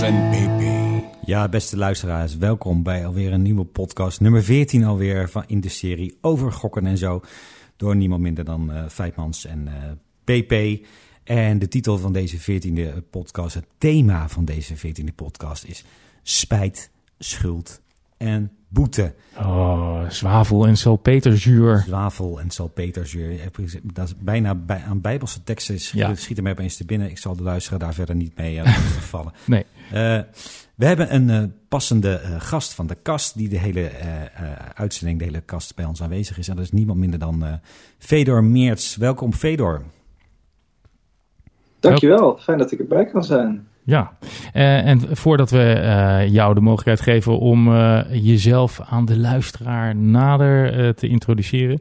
En PP. Ja, beste luisteraars, welkom bij alweer een nieuwe podcast. Nummer 14 alweer van in de serie over gokken en zo. Door niemand minder dan uh, Feitmans en PP. En de titel van deze 14e podcast, het thema van deze 14e podcast is spijt, schuld en boete. Oh, zwavel en salpeterzuur. Zwavel en salpeterzuur. Dat is bijna bij, aan bijbelse teksten Ja. schiet er mij opeens te binnen. Ik zal de luisteraar daar verder niet mee uh, vallen. Nee. Uh, we hebben een uh, passende uh, gast van de kast die de hele uitzending, de hele kast bij ons aanwezig is. En dat is niemand minder dan Fedor Meerts. Welkom Fedor. Dankjewel, fijn dat ik erbij kan zijn. Ja, uh, en voordat we uh, jou de mogelijkheid geven om uh, jezelf aan de luisteraar nader te introduceren,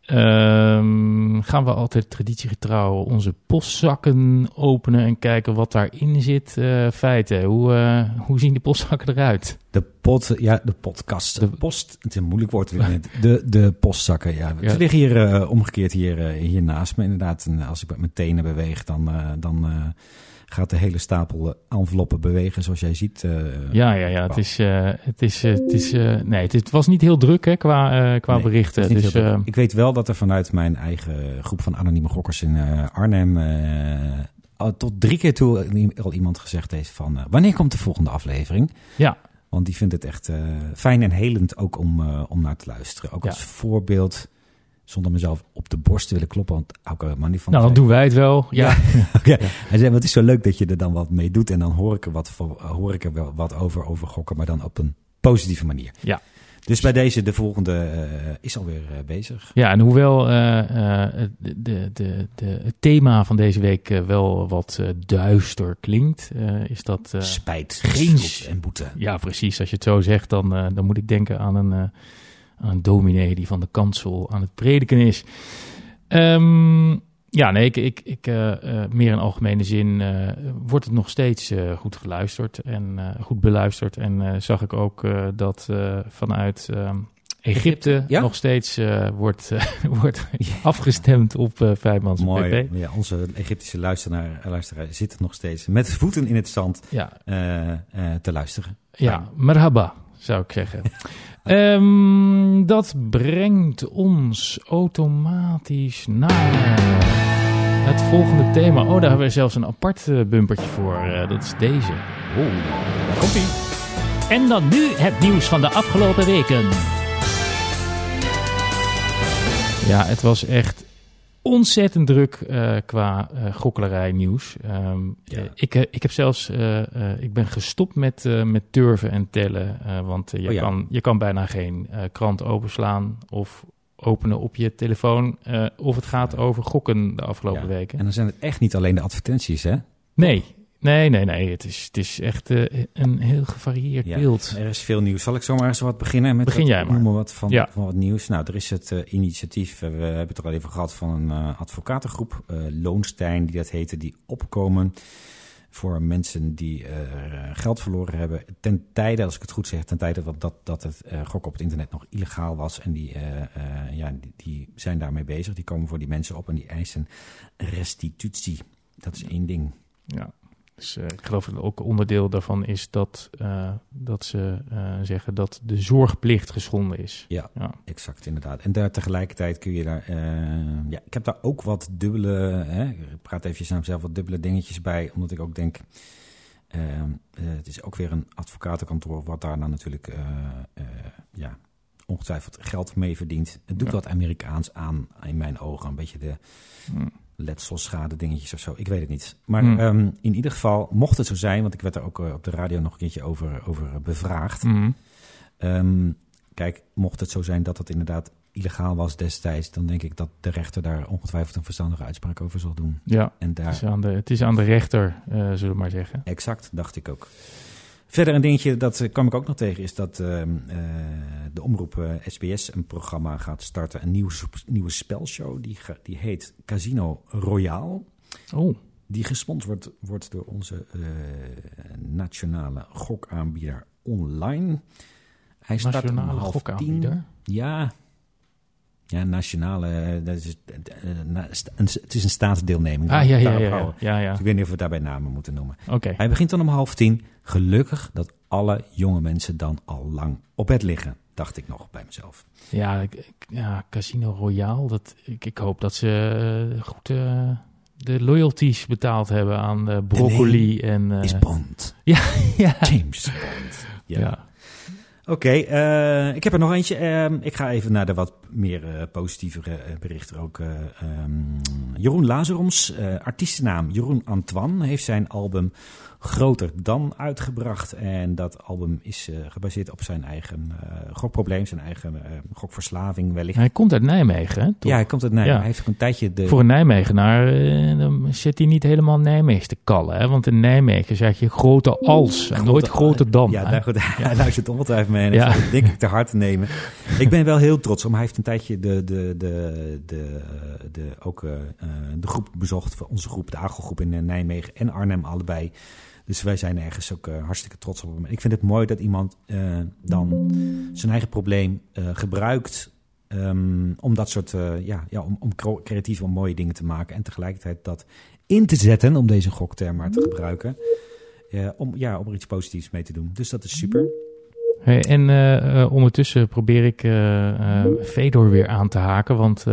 ehm, gaan we altijd traditiegetrouw onze postzakken openen en kijken wat daarin zit. feiten, hoe, hoe zien die postzakken eruit? De pot, ja, de podcast. De post, het is een moeilijk woord. De, de postzakken, ja. Ze ja. liggen hier omgekeerd hier, hier naast me. Inderdaad, en als ik met mijn tenen beweeg, dan... dan gaat de hele stapel enveloppen bewegen, zoals jij ziet. Uh, ja, ja, ja. Het is, uh, het is, het is, nee, het, het, was niet heel druk hè, qua, qua nee, berichten. Dus, ik weet wel dat er vanuit mijn eigen groep van anonieme gokkers in Arnhem tot drie keer toe al iemand gezegd heeft van wanneer komt de volgende aflevering? Ja. Want die vindt het echt fijn en helend ook om, om naar te luisteren. Ook ja. als voorbeeld zonder mezelf op de borst te willen kloppen, want hou ik er maar niet van. Nou, dan doen wij het wel. Ja. ja. okay. Hij zei, het is zo leuk dat je er dan wat mee doet en dan hoor ik er wat, hoor ik er wel wat over, over gokken, maar dan op een positieve manier. Ja. Dus bij deze, de volgende uh, is alweer uh, bezig. Ja, en hoewel uh, de, de, de, de, het thema van deze week wel wat duister klinkt, is dat... Spijt, geen en boete. Ja, precies. Als je het zo zegt, dan, dan moet ik denken aan een aan een dominee die van de kansel aan het prediken is. Um, ja, nee, ik, ik, ik uh, uh, meer in algemene zin uh, wordt het nog steeds goed geluisterd en goed beluisterd. En zag ik ook dat vanuit Egypte ja? nog steeds wordt, wordt afgestemd op Vijfmans Mooi. PP. Ja, onze Egyptische luisteraar, luisteraar zit nog steeds met voeten in het zand ja. te luisteren. Ja, merhaba zou ik zeggen. um, dat brengt ons automatisch naar het volgende thema. Oh, daar hebben we zelfs een apart uh, bumpertje voor. Uh, dat is deze. Oh, daar komt ie. En dan nu het nieuws van de afgelopen weken. Ja, het was echt ontzettend druk uh, qua uh, gokkelerij nieuws. Um, ja. ik, ik heb zelfs, ik ben gestopt met, met turven en tellen, want je, oh, ja. kan, je kan bijna geen krant openslaan of openen op je telefoon, of het gaat over gokken de afgelopen ja. weken. En dan zijn het echt niet alleen de advertenties, hè? Nee, Nee, nee, nee. Het is, het is echt uh, een heel gevarieerd ja, beeld. Er is veel nieuws. Zal ik zomaar eens wat beginnen met Begin jij maar. noemen wat van, ja. van wat nieuws? Nou, er is het uh, initiatief, uh, we hebben het er al even gehad, van een advocatengroep, Loonstein, die dat heette, die opkomen voor mensen die geld verloren hebben. Ten tijde, als ik het goed zeg, ten tijde dat, dat, dat het gokken op het internet nog illegaal was. En die, ja, die, die zijn daarmee bezig. Die komen voor die mensen op en die eisen restitutie. Dat is één ding. Ja. Dus uh, ik geloof dat ook onderdeel daarvan is dat, uh, dat ze uh, zeggen dat de zorgplicht geschonden is. Ja, ja, exact inderdaad. En daar tegelijkertijd kun je daar... ja, ik heb daar ook wat dubbele... Hè, ik praat even naar mezelf wat dubbele dingetjes bij, omdat ik ook denk... het is ook weer een advocatenkantoor wat daar dan natuurlijk ja, ongetwijfeld geld mee verdient. Het doet Ja. wat Amerikaans aan, in mijn ogen. Een beetje de Hmm. Letselschade dingetjes of zo. Ik weet het niet. Maar Hmm. ehm, in ieder geval, mocht het zo zijn... want ik werd er ook eh, op de radio nog een keertje over, over bevraagd... Mhm. Ehm, kijk, mocht het zo zijn dat het inderdaad illegaal was destijds... dan denk ik dat de rechter daar ongetwijfeld een verstandige uitspraak over zal doen. Ja, En het daar, is aan de, het is aan de rechter, eh, zullen we maar zeggen. exact, dacht ik ook. Verder een dingetje, dat eh, kwam ik ook nog tegen... is dat ehm, eh, de omroep eh, SBS een programma gaat starten... een nieuwe, nieuwe spelshow, die, die heet Casino Royale... Oh, Die gesponsord wordt, wordt door onze eh, nationale gokaanbieder online. Hij start om half gokaanbieder. tien. Ja, Ja, nationale. eh, Dat is, eh, het is een staatsdeelneming. Ah, ja, ja, ja. ja, ja. Dus ik weet niet of we daarbij namen moeten noemen. Oké. Hij begint dan om half tien. Gelukkig dat alle jonge mensen dan al lang op bed liggen, dacht ik nog bij mezelf. Ja, ja, Casino Royale. Dat, ik, ik hoop dat ze eh, goed de loyalties betaald hebben aan de broccoli en... eh, Is Bond. ja, James Bond. Ja. ja. Oké, eh, ik heb er nog eentje. Ehm, ik ga even naar de wat meer eh, positievere eh, berichten ook. eh, ehm, Jeroen Lazaroms, artiestennaam Jeroen Antoine, heeft zijn album Groter Dan uitgebracht. En dat album is eh, gebaseerd op zijn eigen eh, gokprobleem, zijn eigen eh, gokverslaving wellicht. Hij komt uit Nijmegen, hè? toch? Ja, hij komt uit Nijmegen. Ja. Hij heeft een tijdje de... Voor een Nijmegenaar dan zit hij niet helemaal Nijmeegs te kallen. Hè? Want in Nijmegen zeg je grote als en nooit grote dam. Ja, daar, goed, hij luistert ongetwijfeld mee en Ja. dat denk ik te hard te nemen. Ik ben wel heel trots om. Hij heeft een tijdje de, de, de, de, de, ook de groep bezocht, van onze groep, de Agelgroep in Nijmegen en Arnhem allebei. Dus wij zijn ergens ook eh, hartstikke trots op hem. Ik vind het mooi dat iemand eh, dan zijn eigen probleem eh, gebruikt ehm, om dat soort, ja, ja, om, om creatief om mooie dingen te maken en tegelijkertijd dat in te zetten, om deze gokterm maar te gebruiken. Om, ja, om er iets positiefs mee te doen. Dus dat is super. Hey, en ondertussen probeer ik eh, Fedor weer aan te haken. Want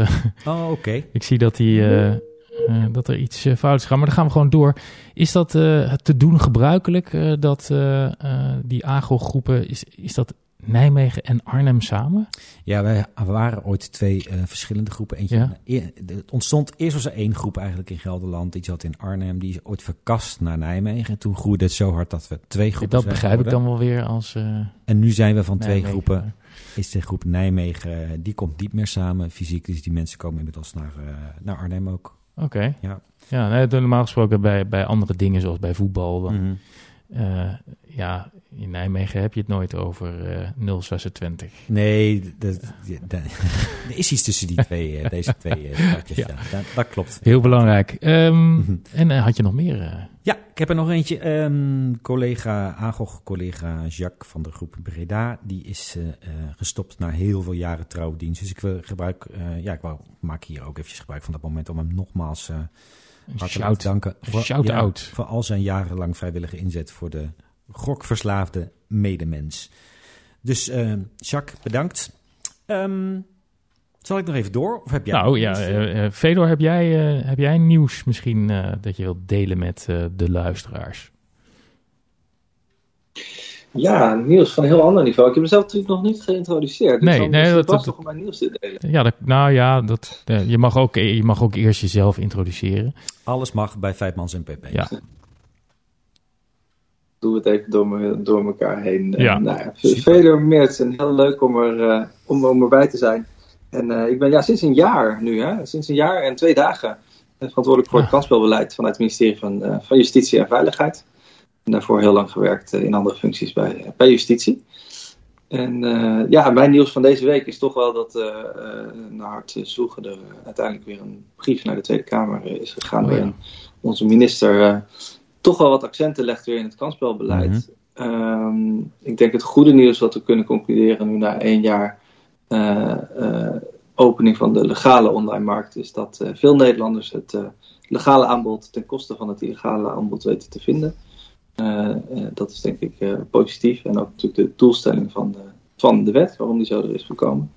Oh, oké. ik zie dat, hij, eh, dat er iets eh, fout is gaan. Maar dan gaan we gewoon door. Is dat eh, te doen gebruikelijk, dat die AGO-groepen, is, is dat Nijmegen en Arnhem samen? Ja, wij waren ooit twee verschillende groepen. Eentje, Ja. e- het ontstond, eerst was er één groep eigenlijk in Gelderland. Die zat in Arnhem. Die is ooit verkast naar Nijmegen. En toen groeide het zo hard dat we twee groepen dat zijn begrijp ik dan wel weer als... En nu zijn we van twee groepen. Is de groep Nijmegen, die komt niet meer samen fysiek. Dus die mensen komen inmiddels naar, naar Arnhem ook. Oké. Ja. Ja, nee, normaal gesproken bij, bij andere dingen zoals bij voetbal. Dan, Mhm. eh, ja, in Nijmegen heb je het nooit over eh 026. Nee, dat- er is iets tussen die twee, eh, deze twee eh, stadjes. Ja. Ja. Dat, dat klopt. Heel belangrijk. Ehm, Mhm. en had je nog meer? Ja, ik heb er nog eentje. Ehm, collega Agog, collega Jacques van de groep Breda, die is gestopt na heel veel jaren trouwdienst. Dus ik wil gebruik, ja, ik wou, maak hier ook eventjes gebruik van dat moment om hem nogmaals shout. te danken. een shout-out. voor al zijn jarenlang vrijwillige inzet voor de gokverslaafde medemens. Dus eh, Jacques, bedankt. Ehm, zal ik nog even door? Of heb jij nou ja, eh, eh, Fedor, heb jij, eh, heb jij nieuws misschien eh, dat je wilt delen met eh, de luisteraars? Ja, nieuws van een heel ander niveau. Ik heb mezelf natuurlijk nog niet geïntroduceerd. Dus Nee, nee, dat- dat- om mijn nieuws te delen. Ja, dat, nou ja, dat, je, mag ook, je mag ook eerst jezelf introduceren. Alles mag bij Vijfmans en PP. Ja. Doen we het even door, me, door elkaar heen. Eh, Ja. nou ja, Super. Vele Meerts en heel leuk om, er, eh, om, om erbij te zijn. En eh, ik ben ja, sinds een jaar nu, hè, sinds een jaar en twee dagen eh, verantwoordelijk voor het kansspelbeleid vanuit het ministerie van, eh, van Justitie en Veiligheid. En daarvoor heel lang gewerkt eh, in andere functies bij, bij Justitie. En eh, ja, mijn nieuws van deze week is toch wel dat eh eh naar hart eh, zoegen er eh, uiteindelijk weer een brief naar de Tweede Kamer eh, is gegaan. Oh ja. onze minister eh, toch wel wat accenten legt weer in het kansspelbeleid. Ehm, ik denk het goede nieuws wat we kunnen concluderen nu na één jaar eh, eh, opening van de legale online markt is dat eh, veel Nederlanders het legale aanbod ten koste van het illegale aanbod weten te vinden. Dat is denk ik positief en ook natuurlijk de doelstelling van de, van de wet, waarom die zo er is gekomen.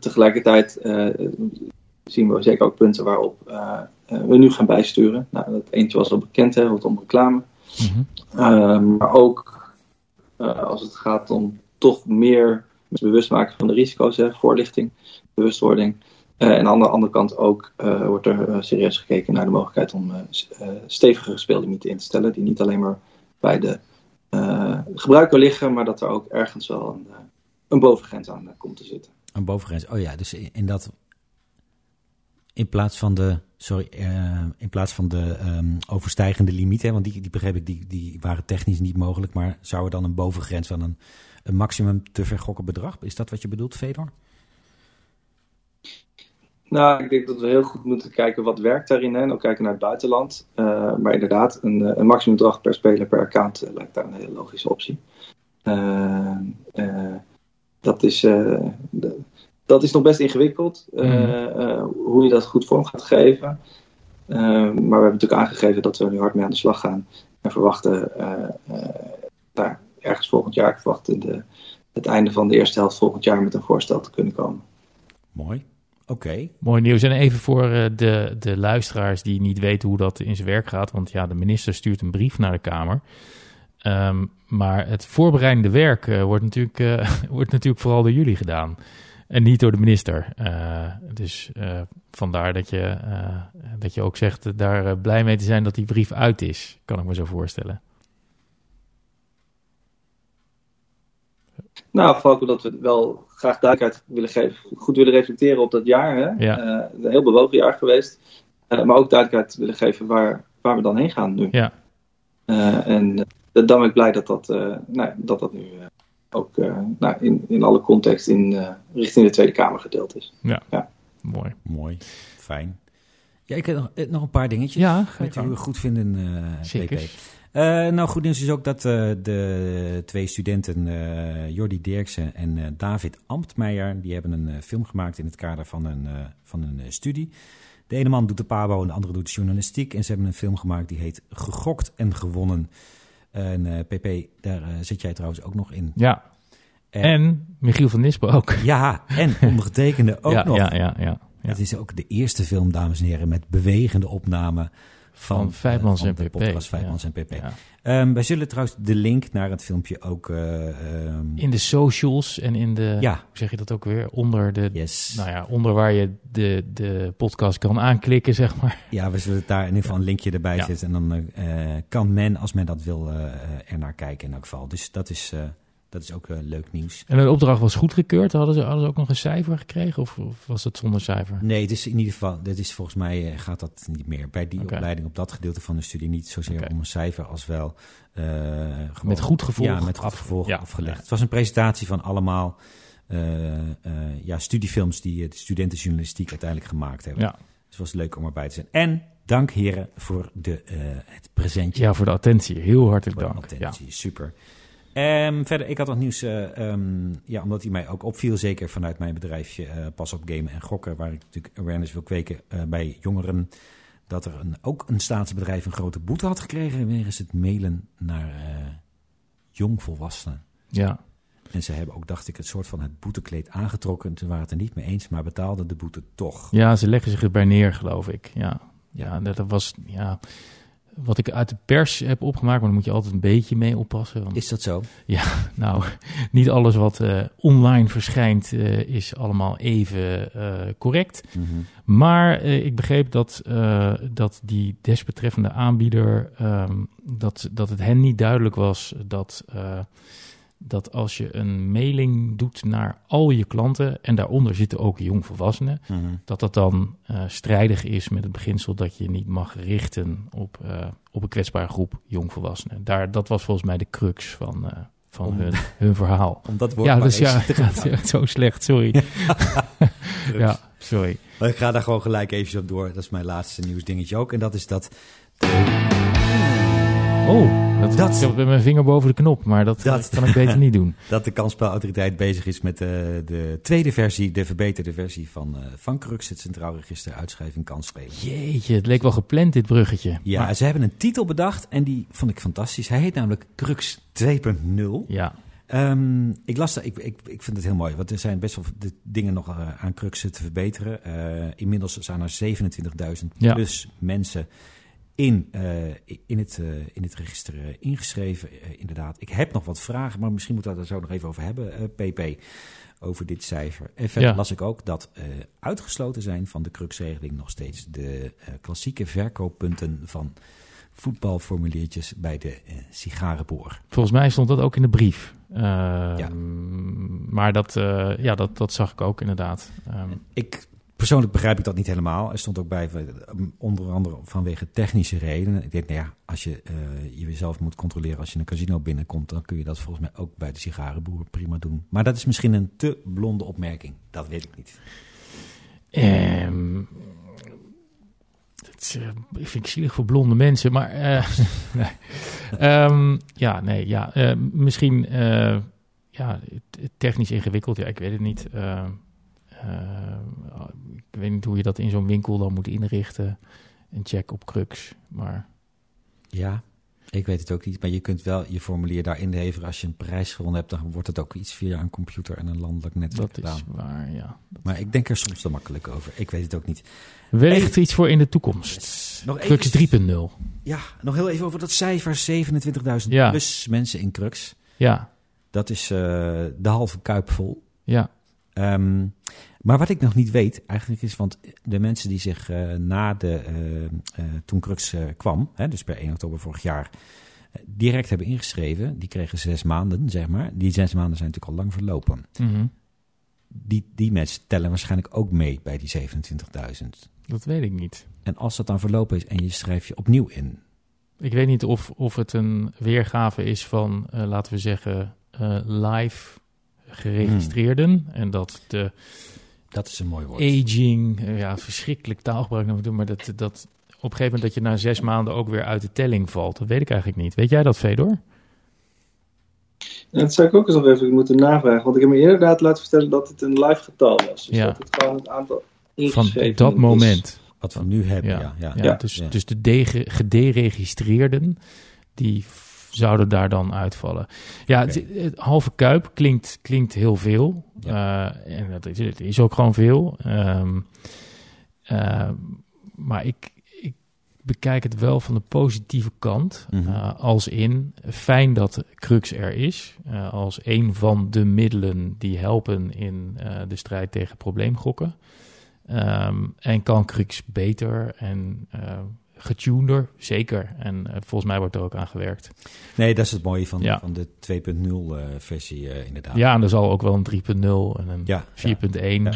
Tegelijkertijd zien we zeker ook punten waarop we nu gaan bijsturen. Nou, dat eentje was al bekend, hè, rondom reclame. Mhm. Uh, maar ook uh, als het gaat om toch meer bewust maken van de risico's, hè, voorlichting, bewustwording. Uh, en aan de andere kant ook uh, wordt er serieus gekeken naar de mogelijkheid om stevigere speellimieten in te stellen, die niet alleen maar bij de gebruiker liggen, maar dat er ook ergens wel een, een bovengrens aan komt te zitten. Een bovengrens, oh ja, dus in dat in plaats van de, sorry, uh, in plaats van de um, overstijgende limieten, want die, die begreep ik, die, die waren technisch niet mogelijk, maar zou er dan een bovengrens van een, een maximum te vergokken bedrag? Is dat wat je bedoelt, Fedor? Nou, ik denk dat we heel goed moeten kijken wat werkt daarin en ook kijken naar het buitenland. Uh, maar inderdaad, een, een maximumbedrag per speler per account lijkt daar een hele logische optie. Uh, dat is, de, dat is nog best ingewikkeld, eh, Mhm. eh, hoe je dat goed vorm gaat geven. Eh, maar we hebben natuurlijk aangegeven dat we er nu hard mee aan de slag gaan. En verwachten eh, eh, daar ergens volgend jaar, ik verwacht in de, het einde van de eerste helft volgend jaar met een voorstel te kunnen komen. Mooi. Oké. Mooi nieuws. En even voor eh, de, de luisteraars die niet weten hoe dat in zijn werk gaat. Want ja, de minister stuurt een brief naar de Kamer. Ehm, maar het voorbereidende werk wordt, natuurlijk, eh, wordt natuurlijk vooral door jullie gedaan. En niet door de minister. Eh, dus eh, vandaar dat je, eh, dat je ook zegt daar blij mee te zijn dat die brief uit is. Kan ik me zo voorstellen. Nou, vooral ook omdat we wel graag duidelijkheid willen geven, goed willen reflecteren op dat jaar. Hè? Ja. Een heel bewogen jaar geweest. Maar ook duidelijkheid willen geven waar, waar we dan heen gaan nu. Ja. En dan ben ik blij dat dat, nou, dat, dat nu ook uh, nou, in, in alle context in, uh, richting de Tweede Kamer gedeeld is. Ja, ja. mooi. Mooi, fijn. Ja, ik heb nog, nog een paar dingetjes. Ja, met u goed vinden, uh, Zeker. PP. Uh, nou, goed nieuws is ook dat uh, de twee studenten uh, Jordi Dirksen en David Ambtmeijer... die hebben een film gemaakt in het kader van een, van een studie. De ene man doet de pabo en de andere doet journalistiek. En ze hebben een film gemaakt die heet Gegokt en Gewonnen. En PP, daar zit jij trouwens ook nog in. Ja, en, en Michiel van Nispen ook. Ja, en ondergetekende ook ja, nog. Ja, ja, ja, ja. Het is ook de eerste film, dames en heren, met bewegende opname van, van Vijfmans uh, en PP. Vijfmans ja. en PP. Um, wij zullen trouwens de link naar het filmpje ook... Uh, um... In de socials en in de... Ja. Hoe zeg je dat ook weer? Onder de... Yes. Nou ja, onder waar je de, de podcast kan aanklikken, zeg maar. Ja, we zullen daar in ieder geval een linkje erbij ja. zetten. En dan uh, kan men, als men dat wil, uh, er naar kijken in elk geval. Dus dat is... dat is ook uh, leuk nieuws. En de opdracht was goedgekeurd. Hadden ze, hadden ze ook nog een cijfer gekregen? Of, of was het zonder cijfer? Nee, het is in ieder geval, dit is volgens mij uh, gaat dat niet meer. Bij die opleiding op dat gedeelte van de studie niet zozeer om een cijfer als wel gewoon, met goed gevolg. Ja, met goed gevolg Ja, afgelegd. ja. Het was een presentatie van allemaal ja, studiefilms die de studenten journalistiek uiteindelijk gemaakt hebben. Ja. Dus het was leuk om erbij te zijn. En dank heren voor de, uh, het presentje. Ja, voor de attentie. Heel hartelijk voor dank. Attentie, ja. super. Um, verder, ik had nog nieuws, uh, um, ja, omdat hij mij ook opviel, zeker vanuit mijn bedrijfje uh, Pas op Gamen en Gokken, waar ik natuurlijk awareness wil kweken uh, bij jongeren, dat er een, ook een staatsbedrijf een grote boete had gekregen wegens het mailen naar jongvolwassenen. Ja. En ze hebben ook, dacht ik, het soort van het boetekleed aangetrokken. Ze waren het er niet mee eens, maar betaalden de boete toch. Ja, ze leggen zich erbij neer, geloof ik. Ja, ja dat was, ja, wat ik uit de pers heb opgemaakt, maar daar moet je altijd een beetje mee oppassen. Want, is dat zo? Ja, nou, niet alles wat uh, online verschijnt uh, is allemaal even uh, correct. Mm -hmm. Maar eh, ik begreep dat, dat die desbetreffende aanbieder, um, dat, dat het hen niet duidelijk was dat, dat als je een mailing doet naar al je klanten, en daaronder zitten ook jongvolwassenen, mm -hmm. dat dat dan strijdig is met het beginsel dat je niet mag richten op, op een kwetsbare groep jongvolwassenen. Daar, dat was volgens mij de crux van, van Om, hun, hun verhaal. Om dat woord ja, maar dus ja, is zo slecht, sorry. ja, sorry. Maar ik ga daar gewoon gelijk even op door. Dat is mijn laatste nieuwsdingetje ook. En dat is dat... Oh, dat, Dat- ik heb met mijn vinger boven de knop, maar dat, Dat- kan ik beter niet doen. dat de kansspelautoriteit bezig is met de, de tweede versie, de verbeterde versie van, eh van Crux, het Centraal Register Uitschrijving Kansspelen. Jeetje, het leek wel gepland dit bruggetje. Ja, Maar- ze hebben een titel bedacht en die vond ik fantastisch. Hij heet namelijk Crux 2.0. ja, Ehm, ik las dat, ik, ik, ik vind het heel mooi, want er zijn best wel de dingen nog eh, aan Cruxen te verbeteren. Eh, inmiddels zijn er 27.000 Ja. plus mensen in, eh, in, het, eh, in het register eh, ingeschreven. Inderdaad, ik heb nog wat vragen, maar misschien moeten we er zo nog even over hebben, PP, over dit cijfer. En verder Ja. las ik ook dat uitgesloten zijn van de Cruxregeling nog steeds de klassieke verkooppunten van voetbalformuliertjes bij de sigarenboer. volgens mij stond dat ook in de brief. Ja. Maar dat, ja, dat, dat zag ik ook inderdaad. Ehm, Ik persoonlijk begrijp ik dat niet helemaal. Er stond ook bij, eh, onder andere vanwege technische redenen. Ik denk, nou ja, als je eh, je jezelf moet controleren als je een casino binnenkomt, dan kun je dat volgens mij ook bij de sigarenboer prima doen. Maar dat is misschien een te blonde opmerking. Dat weet ik niet. Ehm, dat is, eh, vind ik zielig voor blonde mensen, maar eh, nee. Ehm, ja, nee, ja, eh, misschien eh, ja, technisch ingewikkeld, ja, ik weet het niet. Eh, eh, Eh, ik weet niet hoe je dat in zo'n winkel dan moet inrichten. Een check op crux, maar... Ja, ik weet het ook niet. Maar je kunt wel je formulier daarin leveren. Als je een prijs gewonnen hebt, dan wordt het ook iets via een computer en een landelijk netwerk Dat gedaan. is waar, ja. Maar ik denk er soms te makkelijk over. Ik weet het ook niet. Wellicht iets voor in de toekomst. Nog Crux even- 3.0. Ja, nog heel even over dat cijfer 27.000 Ja. plus mensen in Crux. Ja, Dat is eh, de halve kuip vol. ja. Ehm, maar wat ik nog niet weet, eigenlijk is, want de mensen die zich eh, na de, eh, toen Crux kwam, hè, dus per 1 oktober vorig jaar, direct hebben ingeschreven, die kregen zes maanden, zeg maar. Die zes maanden zijn natuurlijk al lang verlopen. Mhm. Die, die mensen tellen waarschijnlijk ook mee bij die 27.000. Dat weet ik niet. En als dat dan verlopen is en je schrijft je opnieuw in, Ik weet niet of, of het een weergave is van, laten we zeggen, live geregistreerden. En dat de dat is een mooi woord. aging, eh, ja, verschrikkelijk taalgebruik naar me toe, maar dat, dat op een gegeven moment dat je na zes maanden ook weer uit de telling valt. Dat weet ik eigenlijk niet. Weet jij dat, Fedor? En dat zou ik ook eens nog even moeten navragen. Want ik heb me inderdaad laten vertellen dat het een live getal was. Dus Ja. dat het gewoon het aantal Van dat is. moment. Wat we nu hebben, ja. Ja, ja, ja, Ja. dus, Ja. dus de gederegistreerden, die zouden daar dan uitvallen. Ja, het, het halve kuip klinkt, klinkt heel veel. Eh, en dat is, het is ook gewoon veel. Ehm, eh, maar ik, ik bekijk het wel van de positieve kant. Mhm. Eh, als in, fijn dat Crux er is. als een van de middelen die helpen in de strijd tegen probleemgokken. Ehm, en kan Crux beter en getuneder? Zeker. En eh, volgens mij wordt er ook aan gewerkt. Nee, dat is het mooie van, Ja. van de 2.0 eh, versie eh, inderdaad. Ja, en er zal ook wel een 3.0 en een Ja, 4.1. Ja.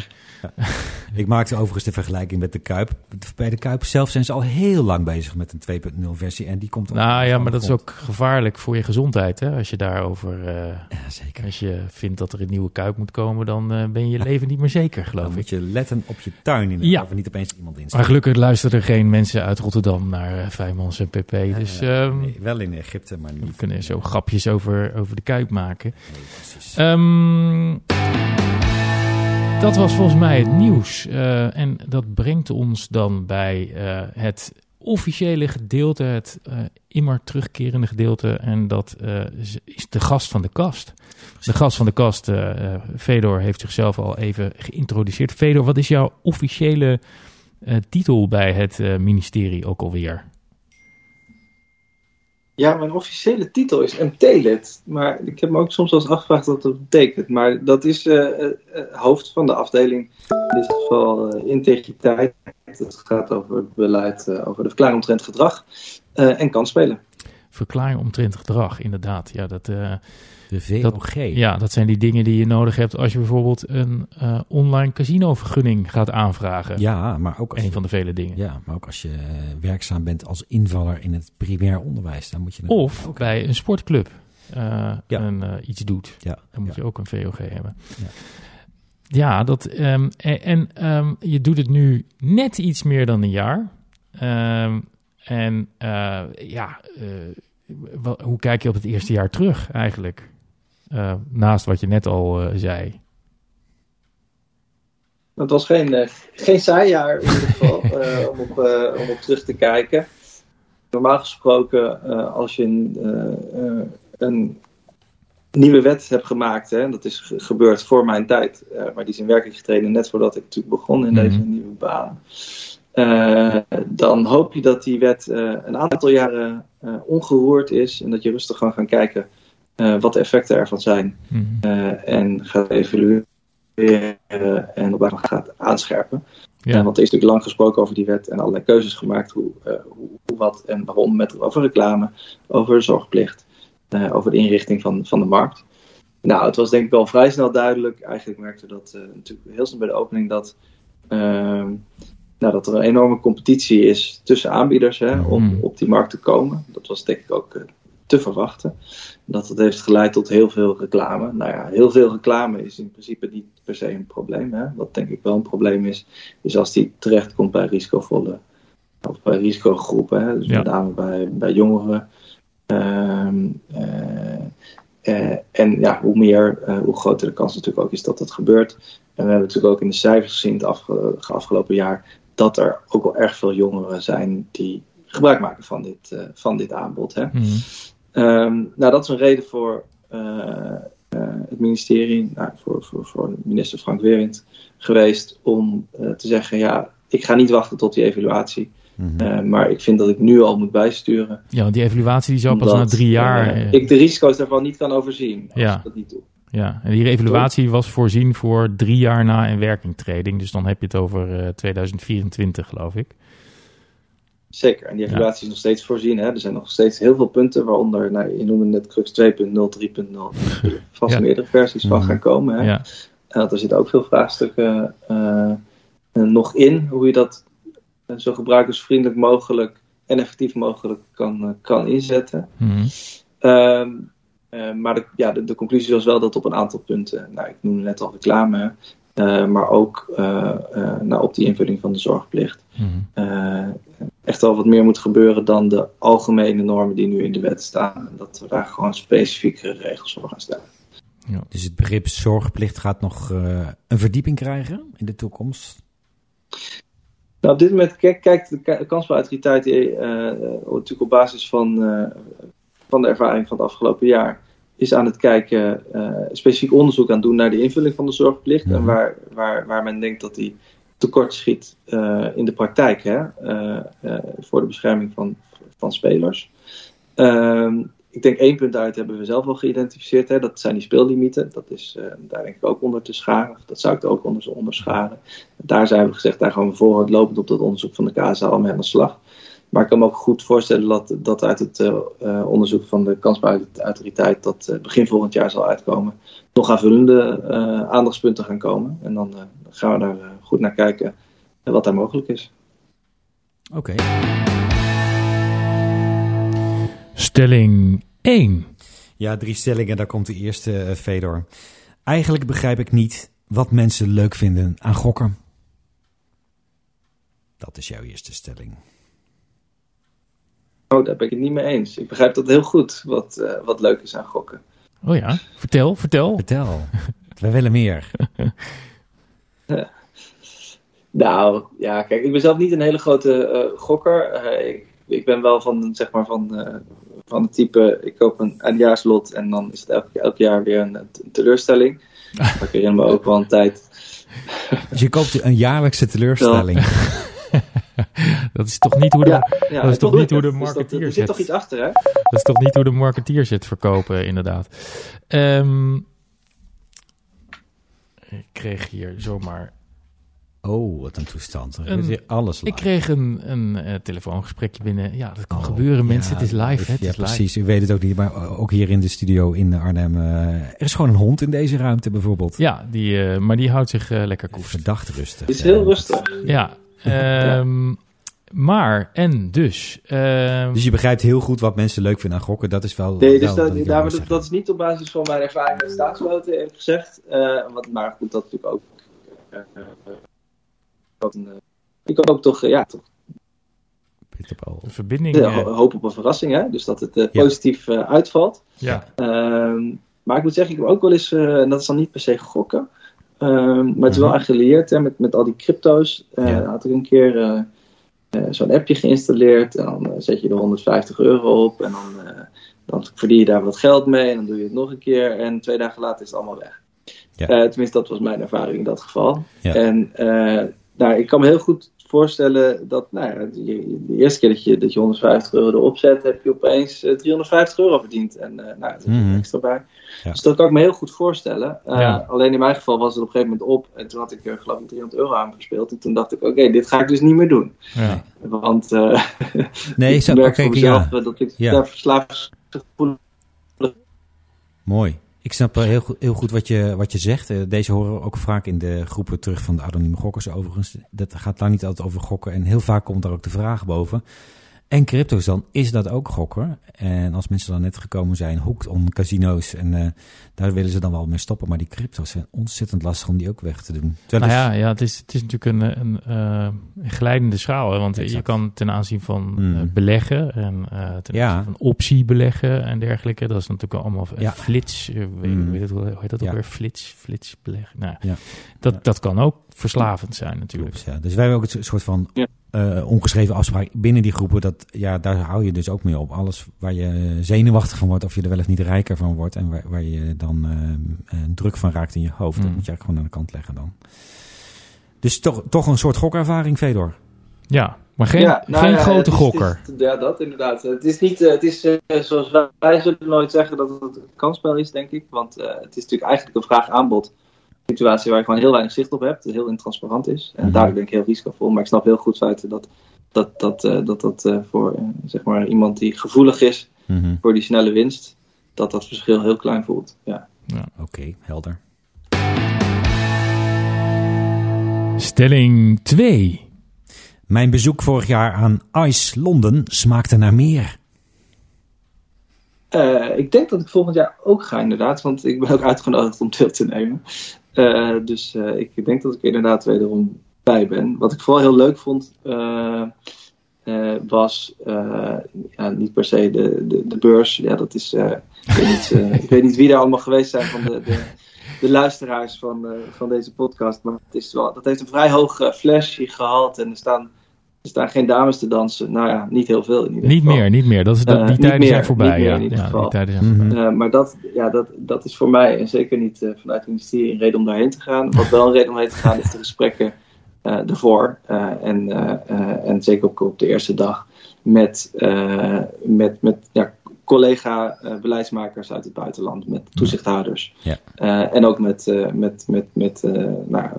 Ik maakte overigens de vergelijking met de Kuip. Bij de Kuip zelf zijn ze al heel lang bezig met een 2.0 versie. En die komt Nou ja, maar dat is ook gevaarlijk voor je gezondheid. Hè? Als je daarover, Ja, zeker. als je vindt dat er een nieuwe kuip moet komen, dan ben je je leven niet meer zeker, Dan geloof ik. moet je letten op je tuin inderdaad. Ja. Of niet opeens iemand in Maar gelukkig luisteren er geen mensen uit Rotterdam naar uh, Vijmans en PP. Dus Eh, ehm, nee, wel in Egypte, maar niet. we kunnen zo grapjes over, over de kuip maken. Nee, precies. Ehm, dat was volgens mij het nieuws. Eh, en dat brengt ons dan bij eh, het officiële gedeelte, het eh, immer terugkerende gedeelte. En dat eh, is- de gast van de kast. De gast van de kast, eh eh, Fedor, heeft zichzelf al even geïntroduceerd. Fedor, wat is jouw officiële eh, titel bij het eh, ministerie ook alweer? Ja, mijn officiële titel is MT-lid. Maar ik heb me ook soms wel eens afgevraagd wat dat betekent. Maar dat is eh, eh, eh, hoofd van de afdeling. In dit geval eh, integriteit. Het gaat over het beleid, eh, over de verklaring omtrent gedrag. eh, en kansspelen. Verklaring omtrent gedrag, inderdaad. Ja, dat, eh, De VOG. Ja, dat zijn die dingen die je nodig hebt als je bijvoorbeeld een eh, online casino-vergunning gaat aanvragen. Ja, maar ook als Een van de vele dingen. ja, maar ook als je eh, werkzaam bent als invaller in het primair onderwijs. Dan moet je Of ook- bij een sportclub eh, Ja. een, iets doet. Ja, Dan moet ja. je ook een VOG hebben. Ja. Ja, dat, ehm, en, en, ehm, je doet het nu net iets meer dan een jaar. Ehm, en ja, hoe kijk je op het eerste jaar terug eigenlijk? Eh, naast wat je net al eh, zei. Het was geen, eh, geen saai jaar in ieder geval om, op, om op terug te kijken. Normaal gesproken, als je een, een nieuwe wet hebt gemaakt, hè, dat is ge- gebeurd voor mijn tijd, maar die is in werking getreden net voordat ik natuurlijk begon in Mhm. deze nieuwe baan. Dan hoop je dat die wet een aantal jaren ongeroerd is en dat je rustig kan gaan kijken wat de effecten ervan zijn. Mhm. Eh, en gaat evalueren en op basis gaat aanscherpen. Ja. Eh, want er is natuurlijk lang gesproken over die wet en allerlei keuzes gemaakt hoe, eh, hoe, hoe wat en waarom met, over reclame, over zorgplicht, eh, over de inrichting van, van de markt. Nou, het was denk ik wel vrij snel duidelijk. Eigenlijk merkte dat eh, natuurlijk heel snel bij de opening dat, ehm, nou, dat er een enorme competitie is tussen aanbieders hè, om Mhm. op die markt te komen. Dat was denk ik ook eh, te verwachten. Dat het heeft geleid tot heel veel reclame. Nou ja, heel veel reclame is in principe niet per se een probleem. Hè. Wat denk ik wel een probleem is, is als die terechtkomt bij risicovolle of bij risicogroepen. Hè. Dus Ja. met name bij, bij jongeren. Ehm, eh, eh, en ja, hoe meer, eh, hoe groter de kans natuurlijk ook is dat dat gebeurt. En we hebben natuurlijk ook in de cijfers gezien het afge afgelopen jaar dat er ook wel erg veel jongeren zijn die gebruik maken van dit, van dit aanbod. Hè. Mhm. Um, nou, dat is een reden voor uh, uh, het ministerie, nou, voor, voor, voor minister Frank Weerwind geweest om te zeggen: ja, ik ga niet wachten tot die evaluatie. Mm -hmm. maar ik vind dat ik nu al moet bijsturen. Ja, want die evaluatie die zou pas na drie jaar. ik de risico's daarvan niet kan overzien. Als ja. ik dat niet doe. Ja, en die evaluatie was voorzien voor drie jaar na in werkingtreding. Dus dan heb je het over uh, 2024, geloof ik. Zeker, en die evaluatie ja. is nog steeds voorzien. Hè? Er zijn nog steeds heel veel punten, waaronder, nou, je noemde net Crux 2.0, 3.0, vast ja. meerdere versies van gaan komen. Hè? Ja. En er zitten ook veel vraagstukken uh, nog in, hoe je dat zo gebruikersvriendelijk mogelijk en effectief mogelijk kan, kan inzetten. Mm um, uh, maar de, ja, de, de, conclusie was wel dat op een aantal punten, nou, ik noemde net al reclame, uh, maar ook uh, nou, op die invulling van de zorgplicht, mm -hmm. echt wel wat meer moet gebeuren dan de algemene normen die nu in de wet staan. En dat we daar gewoon specifiekere regels voor gaan stellen. Ja. Dus het begrip zorgplicht gaat nog een verdieping krijgen in de toekomst? Nou, op dit moment kijkt de kansspelautoriteit uh, natuurlijk op basis van, van de ervaring van het afgelopen jaar, is aan het kijken, uh, specifiek onderzoek aan doen naar de invulling van de zorgplicht Mhm. en waar, waar, waar men denkt dat die tekort schiet in de praktijk hè, voor de bescherming van, van spelers. Ehm, ik denk één punt daaruit hebben we zelf al geïdentificeerd. Hè, dat zijn die speellimieten. Dat is daar denk ik ook onder te scharen. Of dat zou ik er ook onder, onder scharen. Daar zijn we gezegd, daar gaan we voorhand lopend op dat onderzoek van de KSA al mee aan de slag. Maar ik kan me ook goed voorstellen dat, dat uit het uh, uh, onderzoek van de kansspelautoriteit dat begin volgend jaar zal uitkomen. Nog aanvullende aandachtspunten gaan komen. En dan gaan we daar goed naar kijken wat daar mogelijk is. Oké. Okay. Stelling 1. Ja, drie stellingen. Daar komt de eerste, Fedor. Eigenlijk begrijp ik niet wat mensen leuk vinden aan gokken. Dat is jouw eerste stelling. Oh, daar ben ik het niet mee eens. Ik begrijp dat heel goed, wat, uh, wat leuk is aan gokken. Oh ja, vertel, vertel. Vertel. We willen meer. ja. Nou, ja, kijk, ik ben zelf niet een hele grote uh, gokker. ik, ik ben wel van, zeg maar, van van het type, ik koop een eindejaarslot en dan is het elk, elk jaar weer een, een teleurstelling. Maar ik herinner me ook wel een tijd. Dus je koopt een jaarlijkse teleurstelling. dat is toch niet hoe de, ja, ja, dat is toch niet hoe de Dus marketeers dat, er zit toch iets achter, hè? Dat is toch niet hoe de marketeers het verkopen, inderdaad. Um, ik kreeg hier zomaar Oh, wat een toestand. Een, alles live. Ik kreeg een, een uh, telefoongesprekje binnen. Ja, dat kan oh, gebeuren, mensen. Ja, het is live. Hè? Het ja, is precies. Live. U weet het ook niet. Maar ook hier in de studio in Arnhem. Uh, er is gewoon een hond in deze ruimte bijvoorbeeld. Ja, die, uh, maar die houdt zich lekker koest. Verdacht rustig. Het is heel rustig. Ja. Um, maar, en dus... Uh, dus je begrijpt heel goed wat mensen leuk vinden aan gokken. Dat is wel... Nee, dus wel, dat, dat, dat, dat, is niet op basis van mijn ervaring met staatsloten, eerlijk gezegd. wat, maar goed, dat natuurlijk ook... Een, ik hoop toch, ja, toch een verbinding. Ja, hoop op een verrassing, hè? dus dat het uh, positief uh, uitvalt. Ja. Um, maar ik moet zeggen, ik heb ook wel eens, uh, en dat is dan niet per se gokken, maar het is wel echt geleerd hè, met, met al die crypto's. Ja. had ik een keer zo'n appje geïnstalleerd en dan zet je er 150 euro op en dan, dan verdien je daar wat geld mee en dan doe je het nog een keer en twee dagen later is het allemaal weg. Ja. tenminste, dat was mijn ervaring in dat geval. Ja. En nou, ik kan me heel goed voorstellen dat nou ja, de eerste keer dat je, dat je 150 euro erop zet, heb je opeens uh, 350 euro verdiend. En uh, nou, er zit Mhm. extra bij. Ja. Dus dat kan ik me heel goed voorstellen. Uh, Ja. Alleen in mijn geval was het op een gegeven moment op. En toen had ik er geloof ik 300 euro aan gespeeld. En toen dacht ik, oké, dit ga ik dus niet meer doen. Ja. Want uh, Nee, ik merk voor mezelf uh, dat ik daar verslaafsgevoel Mooi. Ik snap heel, goed- heel goed wat je, wat je zegt. Eh, Deze horen we ook vaak in de groepen terug van de anonieme gokkers overigens. Dat gaat daar niet altijd over gokken. En heel vaak komt daar ook de vraag boven. En crypto's, dan is dat ook gokken. En als mensen dan net gekomen zijn, hoekt on casino's. En uh, daar willen ze dan wel mee stoppen. Maar die crypto's zijn ontzettend lastig om die ook weg te doen. Nou ja, ja het, is, het is natuurlijk een, een, uh, glijdende schaal. Hè? Want exact. je kan ten aanzien van mm. uh, beleggen en ten ja. aanzien van optie beleggen en dergelijke. Dat is natuurlijk allemaal ja. flits. Mm. Weet het, hoe heet dat ook weer? Flits, flits beleggen. Nou, ja. dat, dat kan ook verslavend zijn natuurlijk. Klopt, ja. Dus wij hebben ook het soort van uh, ongeschreven afspraak binnen die groepen. Dat, ja, daar hou je dus ook mee op. Alles waar je zenuwachtig van wordt, of je er wel of niet rijker van wordt. En waar, waar je dan uh, druk van raakt in je hoofd. Mm. Dat moet je eigenlijk gewoon aan de kant leggen dan. Dus toch, toch een soort gokervaring, Fedor. Ja, maar geen, ja, nou geen ja, grote gokker. Is, ja, dat inderdaad. Het is niet, uh, het is zoals wij, wij zullen nooit zeggen dat het een kansspel is, denk ik. Want uh, het is natuurlijk eigenlijk een vraag-aanbod situatie waar je gewoon heel weinig zicht op hebt, heel intransparant is. En mm daar denk ik heel risicovol. Maar ik snap heel goed feiten dat dat, dat, uh, dat, dat uh, voor uh, zeg maar iemand die gevoelig is mm -hmm. voor die snelle winst, dat dat verschil heel klein voelt. Ja. ja Oké, okay, helder. Stelling 2. Mijn bezoek vorig jaar aan Ice Londen smaakte naar meer. ik denk dat ik volgend jaar ook ga, inderdaad. Want ik ben ook uitgenodigd om deel te nemen. Uh, dus uh, ik denk dat ik inderdaad wederom bij ben. Wat ik vooral heel leuk vond, uh, was niet per se de, de, de, beurs. Ja, dat is. ik, weet niet, ik weet niet wie daar allemaal geweest zijn van de, de, de luisteraars van, van deze podcast. Maar het is wel, dat heeft een vrij hoog flashje gehad. En er staan er staan geen dames te dansen. Nou ja, niet heel veel in ieder niet geval. Meer, niet meer. Dat is, dat, die uh, tijden meer, zijn voorbij. ja. in ja, die tijden zijn voorbij. Uh, maar dat, ja, dat, dat is voor mij, en zeker niet uh, vanuit het ministerie, een reden om daarheen te gaan. Wat wel een reden om heen te gaan, is de gesprekken ervoor. en, en zeker op, op de eerste dag met, met, met ja, collega-beleidsmakers uit het buitenland, met toezichthouders. Ja. en ook met, met, met, met nou,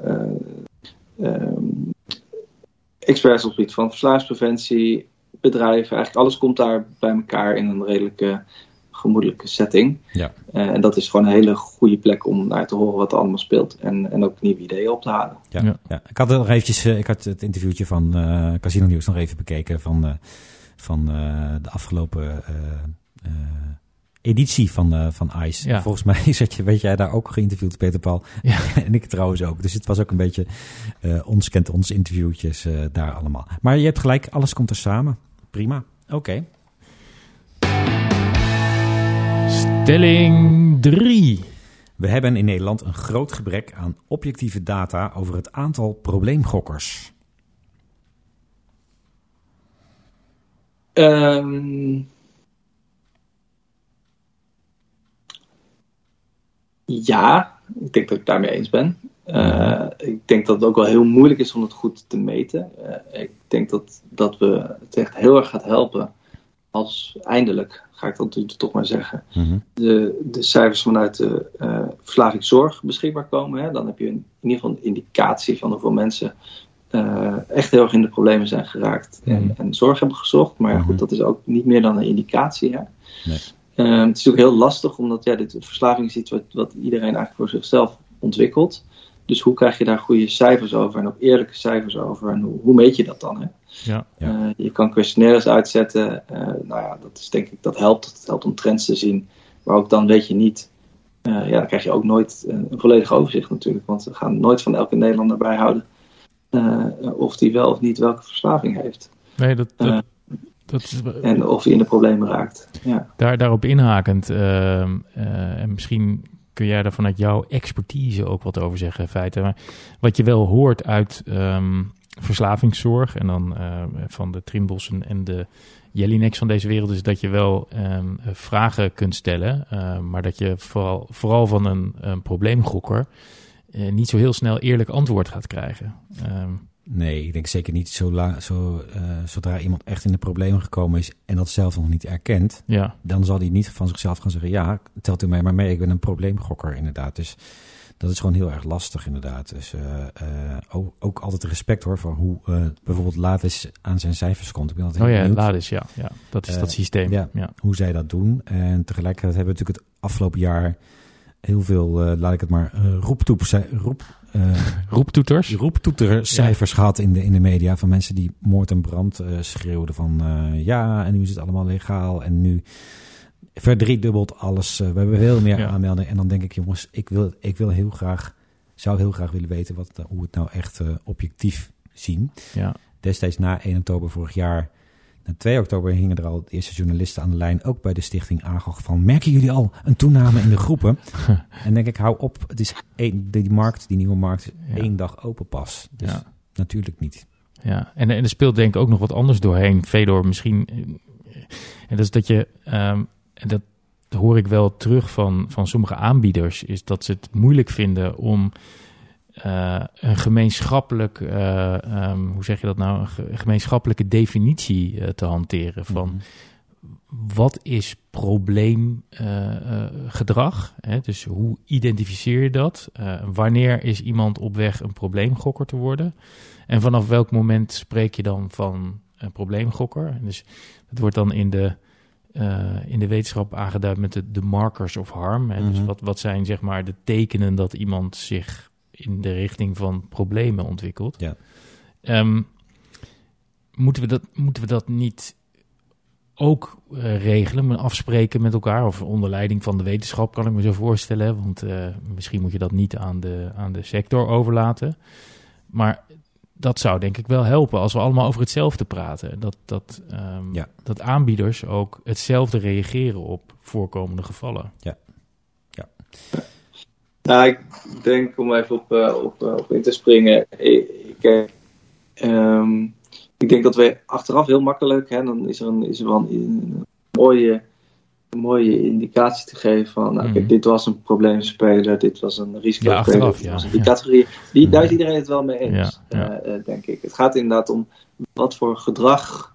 experts op het gebied van verslavingspreventie, bedrijven, eigenlijk alles komt daar bij elkaar in een redelijke gemoedelijke setting. Ja. Uh, en dat is gewoon een hele goede plek om naar te horen wat er allemaal speelt en, en ook nieuwe ideeën op te halen. Ja, ja. ja. ik had nog eventjes, uh, ik had het interviewtje van uh, Casino Nieuws nog even bekeken van, van de afgelopen editie van, uh, van ICE. Ja. Volgens mij zat je, weet jij daar ook geïnterviewd, Peter Paul. Ja. en ik trouwens ook. Dus het was ook een beetje uh, ons kent ons interviewtjes uh, daar allemaal. Maar je hebt gelijk, alles komt er samen. Prima. Oké. Okay. Stelling 3. We hebben in Nederland een groot gebrek aan objectieve data over het aantal probleemgokkers. Um... Ja, ik denk dat ik daarmee eens ben. Uh, ik denk dat het ook wel heel moeilijk is om het goed te meten. Uh, ik denk dat, dat we het echt heel erg gaat helpen als eindelijk, ga ik dat toch maar zeggen, mm-hmm. de, de cijfers vanuit de uh, verslavingszorg beschikbaar komen. Hè. Dan heb je in, in ieder geval een indicatie van hoeveel mensen echt heel erg in de problemen zijn geraakt en, en, zorg hebben gezocht. Maar ja, goed, dat is ook niet meer dan een indicatie. Hè. Nee. Uh, het is ook heel lastig, omdat ja, dit verslaving is iets wat, wat iedereen eigenlijk voor zichzelf ontwikkelt. Dus hoe krijg je daar goede cijfers over en ook eerlijke cijfers over? En hoe, hoe meet je dat dan? Hè? Ja, ja. Uh, je kan questionnaires uitzetten. Uh, nou ja, dat is denk ik, dat helpt. Dat helpt om trends te zien. Maar ook dan weet je niet. Uh, ja, dan krijg je ook nooit een volledig overzicht natuurlijk. Want we gaan nooit van elke Nederlander bijhouden. of die wel of niet welke verslaving heeft. Nee, dat, dat, dat en of je in de problemen raakt. Ja. Daar, daarop inhakend, uh, uh, en misschien kun jij daar vanuit jouw expertise ook wat over zeggen, in feite. Maar wat je wel hoort uit um, verslavingszorg en dan uh, van de Trimbossen en de Jellinex van deze wereld, is dat je wel um, vragen kunt stellen, ehm, maar dat je vooral, vooral van een, een probleemgokker eh, niet zo heel snel eerlijk antwoord gaat krijgen. Nee, ik denk zeker niet zo lang, zo, uh, zodra iemand echt in de problemen gekomen is en dat zelf nog niet erkent, ja. dan zal hij niet van zichzelf gaan zeggen, ja, telt u mij maar mee, ik ben een probleemgokker inderdaad. Dus dat is gewoon heel erg lastig inderdaad. Dus uh, uh, ook, ook, altijd respect hoor voor hoe bijvoorbeeld Latis aan zijn cijfers komt. Ik ben altijd oh ja, Latis, ja, ja. Dat is dat systeem. Ja, ja, Hoe zij dat doen. En tegelijkertijd hebben we natuurlijk het afgelopen jaar heel veel, laat ik het maar, roeptoepen, roep, eh, Roeptoeters. roeptoetercijfers gehad in de, in de media van mensen die moord en brand eh, schreeuwden van eh, ja, en nu is het allemaal legaal en nu verdriedubbelt alles. Eh, we hebben veel meer Ja. aanmeldingen. En dan denk ik, jongens, ik wil, ik wil heel graag, zou heel graag willen weten wat, hoe we het nou echt eh, objectief zien. Ja. Destijds na 1 oktober vorig jaar, na 2 oktober hingen er al de eerste journalisten aan de lijn, ook bij de stichting AGOG, van merken jullie al een toename in de groepen? en denk ik, hou op, het is één, die markt, die nieuwe markt, Ja. één dag open pas. Dus Ja. natuurlijk niet. Ja, en, en er speelt denk ik ook nog wat anders doorheen. Fedor misschien. eh, En dat is dat je, ehm, en dat hoor ik wel terug van, van sommige aanbieders, is dat ze het moeilijk vinden om eh, een gemeenschappelijk, eh, ehm, hoe zeg je dat nou, een ge- gemeenschappelijke definitie eh, te hanteren van Mhm. wat is probleemgedrag? Dus hoe identificeer je dat? Wanneer is iemand op weg een probleemgokker te worden? En vanaf welk moment spreek je dan van een probleemgokker? En dus dat wordt dan in de, in de wetenschap aangeduid met de, de markers of harm. Hè? Dus Mhm. wat, wat zijn zeg maar de tekenen dat iemand zich in de richting van problemen ontwikkelt? Ja. Ehm, moeten, we dat, moeten we dat niet ook eh, regelen, maar afspreken met elkaar, of onder leiding van de wetenschap, kan ik me zo voorstellen. Want eh, misschien moet je dat niet aan de, aan de sector overlaten. Maar dat zou denk ik wel helpen als we allemaal over hetzelfde praten. Dat, dat, ehm, Ja. dat aanbieders ook hetzelfde reageren op voorkomende gevallen. Nou, ik denk om even op, eh, op, eh, op in te springen. Ik, eh, ehm, ik denk dat we achteraf heel makkelijk, hè, dan is er, een, is er wel een, een mooie, een mooie indicatie te geven van, nou, kijk, Mhm. dit was een probleemspeler, dit was een risicospeler, Ja, achteraf, dit ja, was een ja. die categorie. Die, daar is iedereen het wel mee eens, Ja, denk ik. Het gaat inderdaad om wat voor gedrag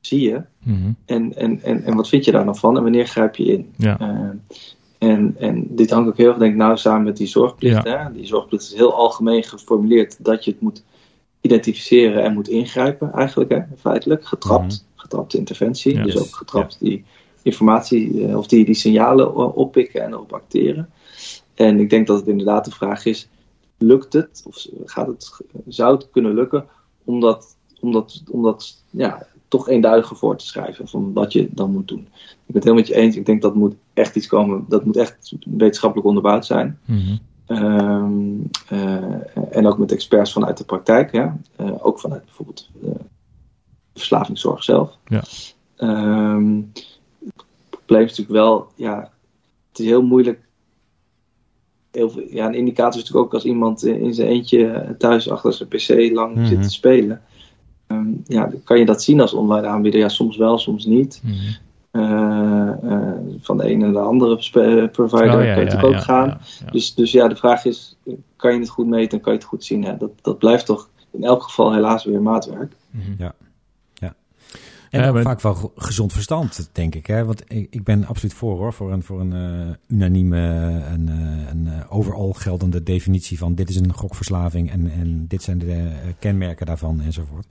zie je Mhm. en, en, en, en wat vind je daar dan van en wanneer grijp je in. Ja. Eh, en, en dit hangt ook heel erg, denk ik, nou samen met die zorgplicht. Hè? Die zorgplicht is heel algemeen geformuleerd dat je het moet identificeren en moet ingrijpen, eigenlijk, hè? feitelijk. Getrapt, getrapte interventie. Dus ook getrapt die informatie eh, of die, die signalen oppikken en erop acteren. En ik denk dat het inderdaad de vraag is: lukt het, of gaat het, zou het kunnen lukken om dat, om dat, om dat ja, toch eenduidiger voor te schrijven van wat je dan moet doen? Ik ben het heel met je eens. Ik denk dat moet echt iets komen, dat moet echt wetenschappelijk onderbouwd zijn. Mhm. Ehm, eh, en ook met experts vanuit de praktijk, ja? Eh, ook vanuit bijvoorbeeld eh, de verslavingszorg zelf. Ja. Ehm, het probleem is natuurlijk wel, ja, het is heel moeilijk. Heel veel, ja, een indicator is natuurlijk ook als iemand eh, in zijn eentje thuis achter zijn pc lang Mhm. zit te spelen. Ehm, ja, kan je dat zien als online aanbieder? Ja, soms wel, soms niet. Mhm. Eh, eh, van de ene naar de andere provider Oh, kan ja, je ja, ook ja, gaan. ja, ja. Dus, dus ja, de vraag is, kan je het goed meten en kan je het goed zien? Hè? Dat, dat blijft toch in elk geval helaas weer maatwerk. Mhm. En Ja, ook maar- vaak wel ge- gezond verstand, denk ik. Hè? Want ik, ik ben absoluut voor hoor, voor een, voor een eh, unanieme, een, eh, een eh, overal geldende definitie van dit is een gokverslaving en, en dit zijn de eh, kenmerken daarvan enzovoort.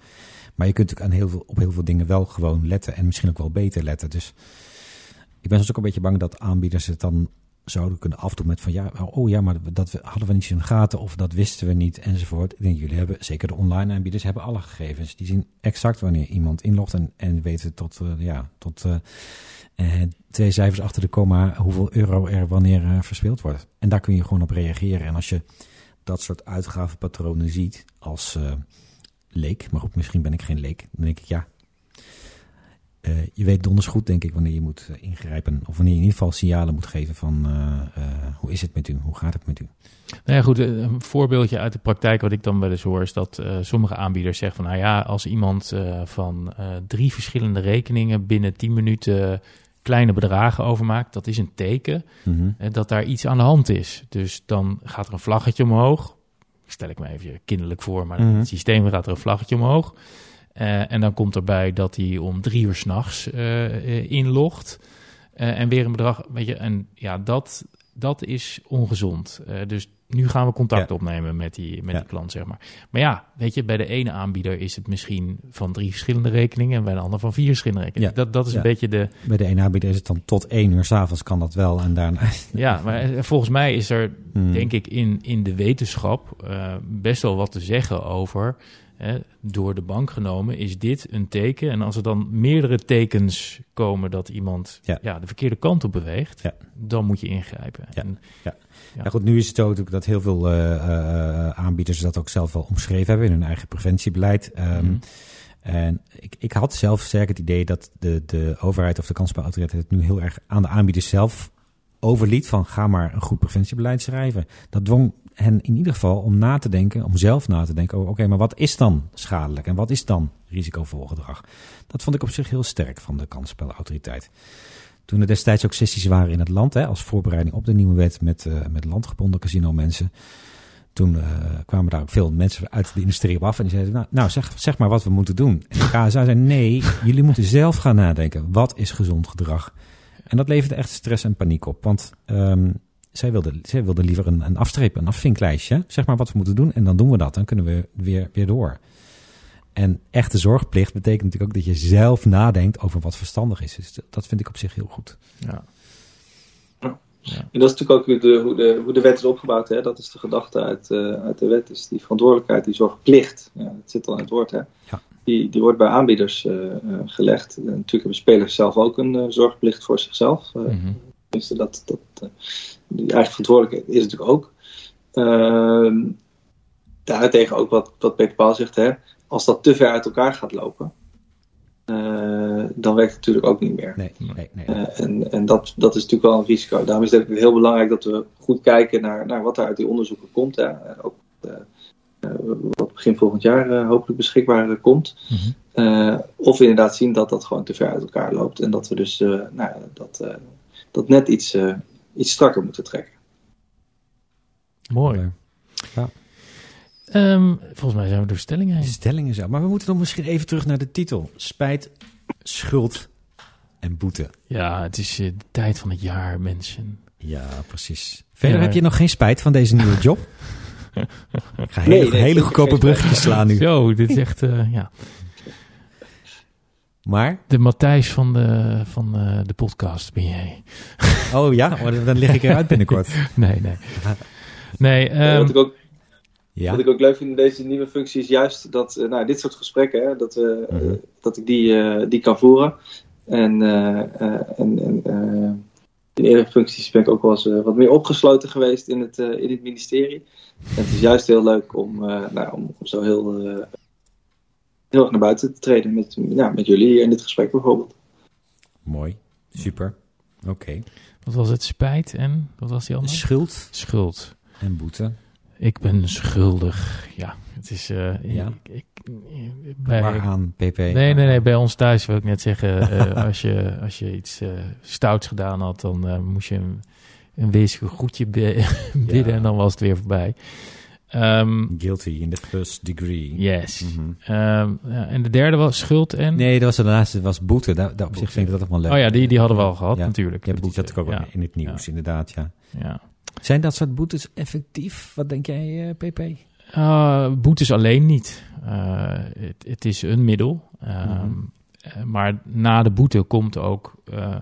Maar je kunt natuurlijk aan heel veel, op heel veel dingen wel gewoon letten en misschien ook wel beter letten. Dus ik ben soms ook een beetje bang dat aanbieders het dan zouden kunnen afdoen met van ja, oh ja, maar dat hadden we niet in gaten of dat wisten we niet enzovoort. Ik denk, jullie hebben, zeker de online aanbieders, hebben alle gegevens. Die zien exact wanneer iemand inlogt en, en weten tot, eh, ja, tot eh, eh, twee cijfers achter de komma hoeveel euro er wanneer verspeeld wordt. En daar kun je gewoon op reageren. En als je dat soort uitgavenpatronen ziet als leek, maar goed, misschien ben ik geen leek, dan denk ik ja, eh, je weet donders goed, denk ik, wanneer je moet eh, ingrijpen. Of wanneer je in ieder geval signalen moet geven van eh, hoe is het met u? Hoe gaat het met u? Nou ja, goed, een voorbeeldje uit de praktijk wat ik dan wel eens hoor... is dat sommige aanbieders zeggen van... nou ja, als iemand van drie verschillende rekeningen... binnen 10 minuten kleine bedragen overmaakt... dat is een teken Mhm. dat daar iets aan de hand is. Dus dan gaat er een vlaggetje omhoog. Stel ik me even kinderlijk voor, maar Mhm. het systeem gaat er een vlaggetje omhoog. Eh, en dan komt erbij dat hij om drie uur s'nachts uh, inlogt. Uh, en weer een bedrag, weet je, en ja, dat, dat is ongezond. Dus nu gaan we contact Ja. opnemen met die, met Ja. die klant, zeg maar. Maar ja, weet je, bij de ene aanbieder is het misschien van drie verschillende rekeningen en bij de ander van vier verschillende rekeningen. Ja. Dat, dat is een beetje de, Bij de ene aanbieder is het dan tot één uur s'avonds kan dat wel. En daarna... ja, maar eh, volgens mij is er Hmm. denk ik in, in de wetenschap eh, best wel wat te zeggen over. Hè, door de bank genomen is dit een teken. En als er dan meerdere tekens komen dat iemand Ja. ja. de verkeerde kant op beweegt, Ja. dan moet je ingrijpen. Ja. En, Ja. goed, nu is het zo natuurlijk dat heel veel eh, eh, aanbieders dat ook zelf wel omschreven hebben in hun eigen preventiebeleid. Ehm, Mhm. En ik, ik had zelf sterk het idee dat de, de overheid of de kansspelautoriteit het nu heel erg aan de aanbieders zelf overliet van ga maar een goed preventiebeleid schrijven. Dat dwong hen in ieder geval om na te denken, om zelf na te denken over oké, maar wat is dan schadelijk en wat is dan risicovol gedrag? Dat vond ik op zich heel sterk van de kansspelautoriteit. Toen er destijds ook sessies waren in het land, hè, als voorbereiding op de nieuwe wet met, eh, met landgebonden casino mensen. Toen eh, kwamen daar ook veel mensen uit de industrie op af en die zeiden, nou, nou zeg, zeg maar wat we moeten doen. En de KSA zei, nee, jullie moeten zelf gaan nadenken. Wat is gezond gedrag? En dat leverde echt stress en paniek op, want ehm, zij wilden zij wilde liever een, een afstrepen, een afvinklijstje. Zeg maar wat we moeten doen en dan doen we dat. Dan kunnen we weer, weer door. En echte zorgplicht betekent natuurlijk ook dat je zelf nadenkt over wat verstandig is. Dus dat vind ik op zich heel goed. ja. En dat is natuurlijk ook de, hoe, de, hoe de wet is opgebouwd. Hè? Dat is de gedachte uit, eh, uit de wet. Is die verantwoordelijkheid, die zorgplicht. Ja, dat zit al in het woord. Hè? Ja. Die, die wordt bij aanbieders eh, eh, gelegd. En natuurlijk hebben spelers zelf ook een zorgplicht voor zichzelf. Mhm. Tenminste, dat, dat, eh, die eigen verantwoordelijkheid is natuurlijk ook. Ehm daartegen ook wat, wat Peter Paul zegt. Hè? Als dat te ver uit elkaar gaat lopen. eh, dan werkt het natuurlijk ook niet meer. Nee, nee, nee. Eh, en en dat, dat is natuurlijk wel een risico. Daarom is het heel belangrijk dat we goed kijken naar, naar wat er uit die onderzoeken komt. Hè. En ook wat begin volgend jaar hopelijk beschikbaar komt. Mhm. Of we inderdaad zien dat dat gewoon te ver uit elkaar loopt. En dat we dus nou, ja, dat, dat net iets, eh, iets strakker moeten trekken. Mooi. Ehm, volgens mij zijn we door stellingen De heen. stellingen zo. Maar we moeten dan misschien even terug naar de titel. Spijt, schuld en boete. Ja, het is eh, de tijd van het jaar, mensen. Ja, precies. Verder Ja. heb je nog geen spijt van deze nieuwe job? Ik ga Nee, hele, nee, hele goedkope bruggetjes slaan nu. Zo, dit is echt, eh, ja. Maar, De Matthijs van de, van eh, de podcast ben jij. oh ja, oh, dan lig ik eruit binnenkort. Nee, nee. Nee, Eh, ehm, wat, ik ook, Ja, wat ik ook leuk vind in deze nieuwe functie is juist dat eh, nou, dit soort gesprekken, hè, dat, eh, Mhm. dat ik die, eh, die kan voeren. En, eh, eh, en, en eh, in eerdere functies ben ik ook wel eens wat meer opgesloten geweest in het, eh, in het ministerie. En het is juist heel leuk om, eh, nou, om, om zo heel, eh, heel erg naar buiten te treden met, ja, met jullie hier in dit gesprek bijvoorbeeld. mooi. Super. Oké. wat was het? Spijt en wat was die andere? Schuld Schuld. en boete. Ik ben schuldig. Ja, het is. eh, Ja. ik, ik, bij, Waaraan, PP? Nee, nee, nee. Bij ons thuis wil ik net zeggen, eh, als, je, als je iets eh, stouts gedaan had, dan eh, moest je een, een wezenlijk goedje bi- bidden Ja. en dan was het weer voorbij. Ehm, Guilty in the first degree. yes. Mhm. Ehm, ja, en de derde was schuld en... Nee, dat was de laatste, was boete. Daar, daar op zich vind ik dat ook wel leuk. Oh ja, die, die hadden we al gehad Ja. natuurlijk. Ja, die zat boete. ook wel ja, in het nieuws, inderdaad, ja. ja. Zijn dat soort boetes effectief? Wat denk jij, eh, PP? Uh, boetes alleen niet. Uh, het, het is een middel. Mhm. uh, maar na de boete komt ook uh,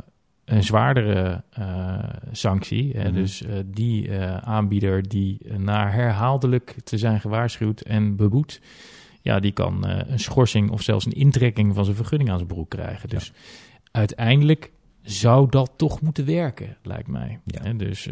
een zwaardere uh, sanctie. Mhm. Dus die uh, aanbieder die na herhaaldelijk te zijn gewaarschuwd en beboet... ja, die kan een schorsing of zelfs een intrekking van zijn vergunning aan zijn broek krijgen. Dus uiteindelijk zou dat toch moeten werken, lijkt mij. Ja. Dus...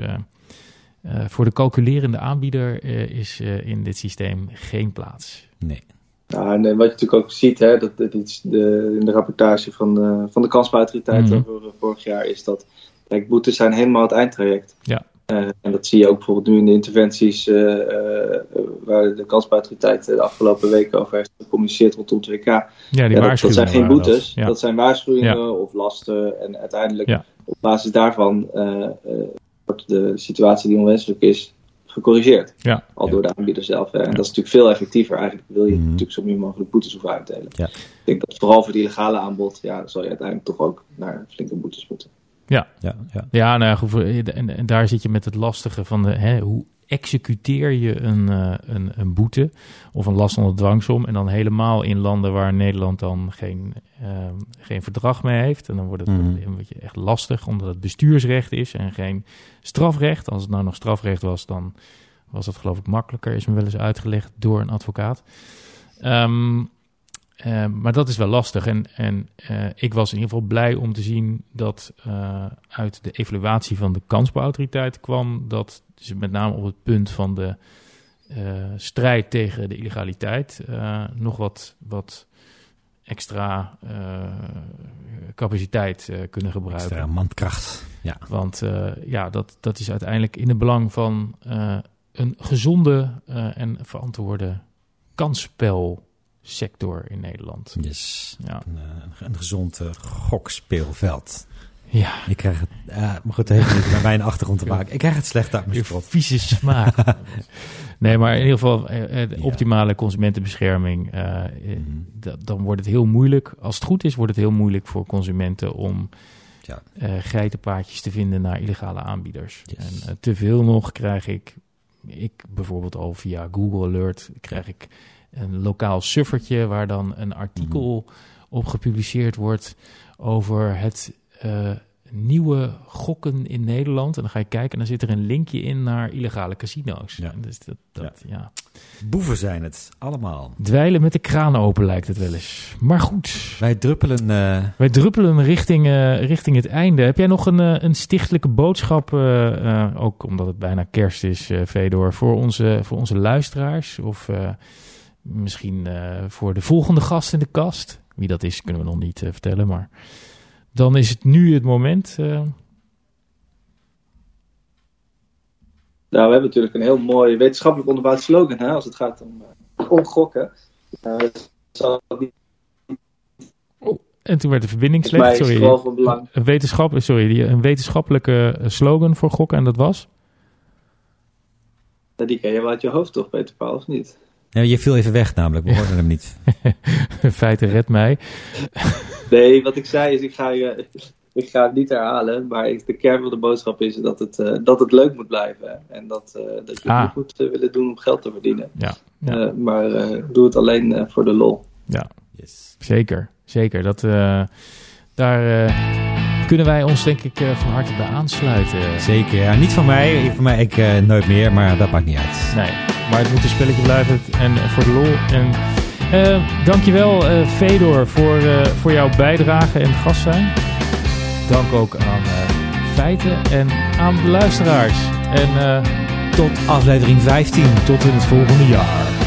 Voor de calculerende aanbieder is in dit systeem geen plaats. Nee. Ja, en wat je natuurlijk ook ziet, hè, dat, dat iets de, in de rapportage van de, van de kansbouwautoriteit over uh, vorig jaar is dat kijk, boetes zijn helemaal het eindtraject. Ja. Uh, en dat zie je ook bijvoorbeeld nu in de interventies uh, uh, waar de kansbouwautoriteit de afgelopen weken over heeft gecommuniceerd rondom het WK. Ja, die ja, dat, dat zijn geen boetes, dat. Ja. dat zijn waarschuwingen Ja. of lasten. En uiteindelijk op basis daarvan wordt de situatie die onwenselijk is gecorrigeerd. Ja. Al Ja. door de aanbieder zelf. Hè. En dat is natuurlijk veel effectiever. Eigenlijk wil je Mhm. natuurlijk zo min mogelijk boetes hoeven uitdelen. Ja. Ik denk dat vooral voor die illegale aanbod, ja, dan zal je uiteindelijk toch ook naar flinke boetes moeten. Ja, ja. Ja, nou ja, goed, voor- en, en daar zit je met het lastige van de, hè, hoe executeer je een, uh, een, een, boete of een last onder dwangsom. En dan helemaal in landen waar Nederland dan geen, uh, geen verdrag mee heeft. En dan wordt het mm. een beetje echt lastig, omdat het bestuursrecht is en geen strafrecht. Als het nou nog strafrecht was, dan was dat geloof ik makkelijker, is me wel eens uitgelegd door een advocaat. Um, uh, maar dat is wel lastig. En, en uh, ik was in ieder geval blij om te zien dat uh, uit de evaluatie van de kansbouwautoriteit kwam dat ze met name op het punt van de strijd tegen de illegaliteit nog wat, wat extra capaciteit kunnen gebruiken. Extra mankracht. Ja. Want ja, dat, dat is uiteindelijk in het belang van een gezonde en verantwoorde kansspel sector in Nederland. Yes. Ja. Een, eh, een gezond uh, gokspeelveld. Ja. Ik krijg het, uh, maar goed, heeft niet met mijn achtergrond te maken. Ik krijg het slecht uit mijn strot. Vieze smaak. nee, maar in ieder geval, uh, optimale consumentenbescherming. Mm dan wordt het heel moeilijk. Als het goed is, wordt het heel moeilijk voor consumenten om ja. geitenpaadjes te vinden naar illegale aanbieders. Yes. En te veel nog krijg ik, ik bijvoorbeeld al via Google Alert, krijg ik een lokaal suffertje waar dan een artikel mhm. op gepubliceerd wordt over het uh, nieuwe gokken in Nederland. En dan ga je kijken en dan zit er een linkje in naar illegale casino's. Ja. Dus dat, dat, ja. ja. Boeven zijn het, allemaal. Dweilen met de kraan open lijkt het wel eens. Maar goed. Wij druppelen... Uh... Wij druppelen richting, uh, richting het einde. Heb jij nog een, een stichtelijke boodschap, ook omdat het bijna kerst is, Fedor, voor onze, voor onze luisteraars? Of Misschien uh, voor de volgende gast in de kast. Wie dat is, kunnen we nog niet uh, vertellen. Maar dan is het nu het moment. Uh... Nou, we hebben natuurlijk een heel mooi wetenschappelijk onderbouwd slogan hè, als het gaat om, om gokken. Oh, en toen werd de verbinding slecht. Sorry. Een, wetenschap, sorry, een wetenschappelijke slogan voor gokken en dat was? die ken je wel uit je hoofd toch, Peter Paul, of niet? Je viel even weg namelijk, we hoorden hem niet. In feite, red mij. nee, wat ik zei is, ik ga, je, ik ga het niet herhalen, maar de kern van de boodschap is dat het, uh, dat het leuk moet blijven. En dat, uh, dat je ah. het niet moet uh, willen doen om geld te verdienen. Ja, ja. maar doe het alleen voor de lol. Ja, yes. zeker. Zeker. Dat, daar kunnen wij ons denk ik van harte bij aansluiten. Zeker, ja. Niet van mij, van mij ik nooit meer, maar dat maakt niet uit. Nee. Maar het moet een spelletje blijven en voor de lol. En uh, dankjewel uh, Fedor voor, voor jouw bijdrage en gast zijn. Dank ook aan Feiten en aan de luisteraars. En tot aflevering 15. Tot in het volgende jaar.